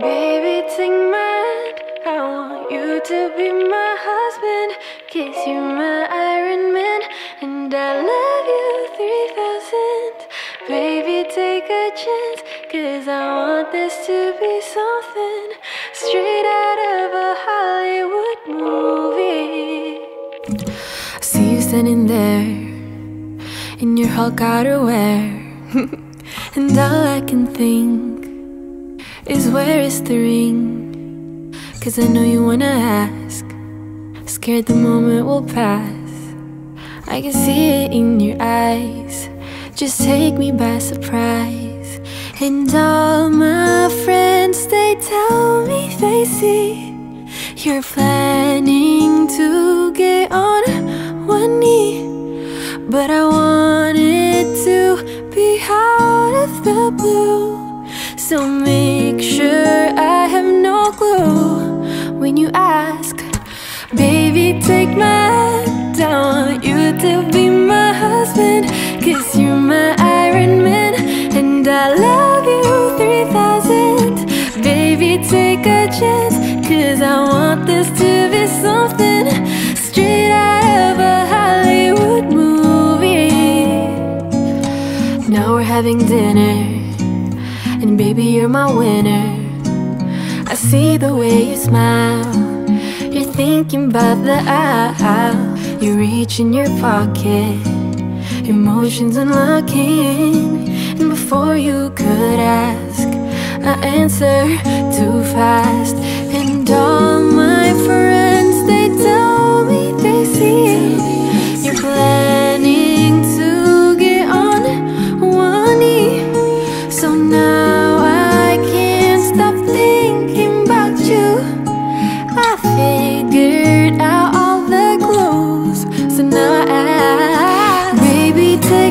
Baby, take my hand. I want you to be my husband. Cause you're my Iron Man. And I love you 3000. Baby, take a chance. Cause I want this to be something straight out of a Hollywood movie. I see you standing there in your Hulk outerwear. and all I can think is where is the ring? Cause I know you wanna ask. Scared the moment will pass. I can see it in your eyes. Just take me by surprise. And all my friends, they tell me they see you're planning to get on one knee. But I want it to be out of the blue. So make take my hand. I want you to be my husband. Cause you're my Iron Man. And I love you 3000. Baby, take a chance. Cause I want this to be something straight out of a Hollywood movie. Now we're having dinner. And baby, you're my winner. I see the way you smile. You're thinking about the aisle. You reach in your pocket, emotions unlocking. And before you could ask, I answer too fast. And all my friends, they tell me they see you're planning to get on one knee. So now I can't stop thinking about you. I figured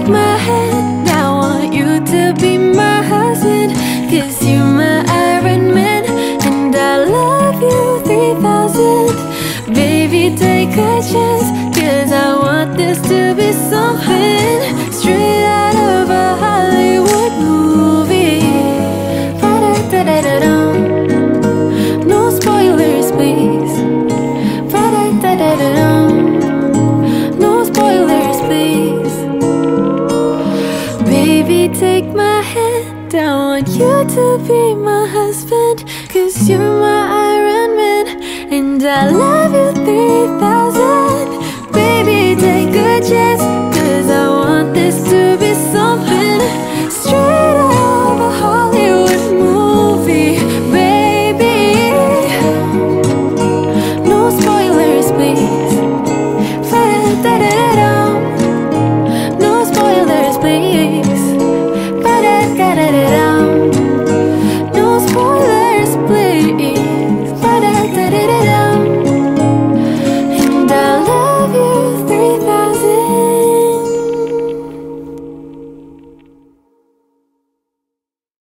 take my hand. I want you to be my husband. Cause you're my Iron Man. And I love you 3000. Baby, take a chance. Cause I want this to be something straight out of a Hollywood movie. Ba-da-da-da-da-dum. I want you to be my husband. Cause you're my Iron Man. And I love you 3000.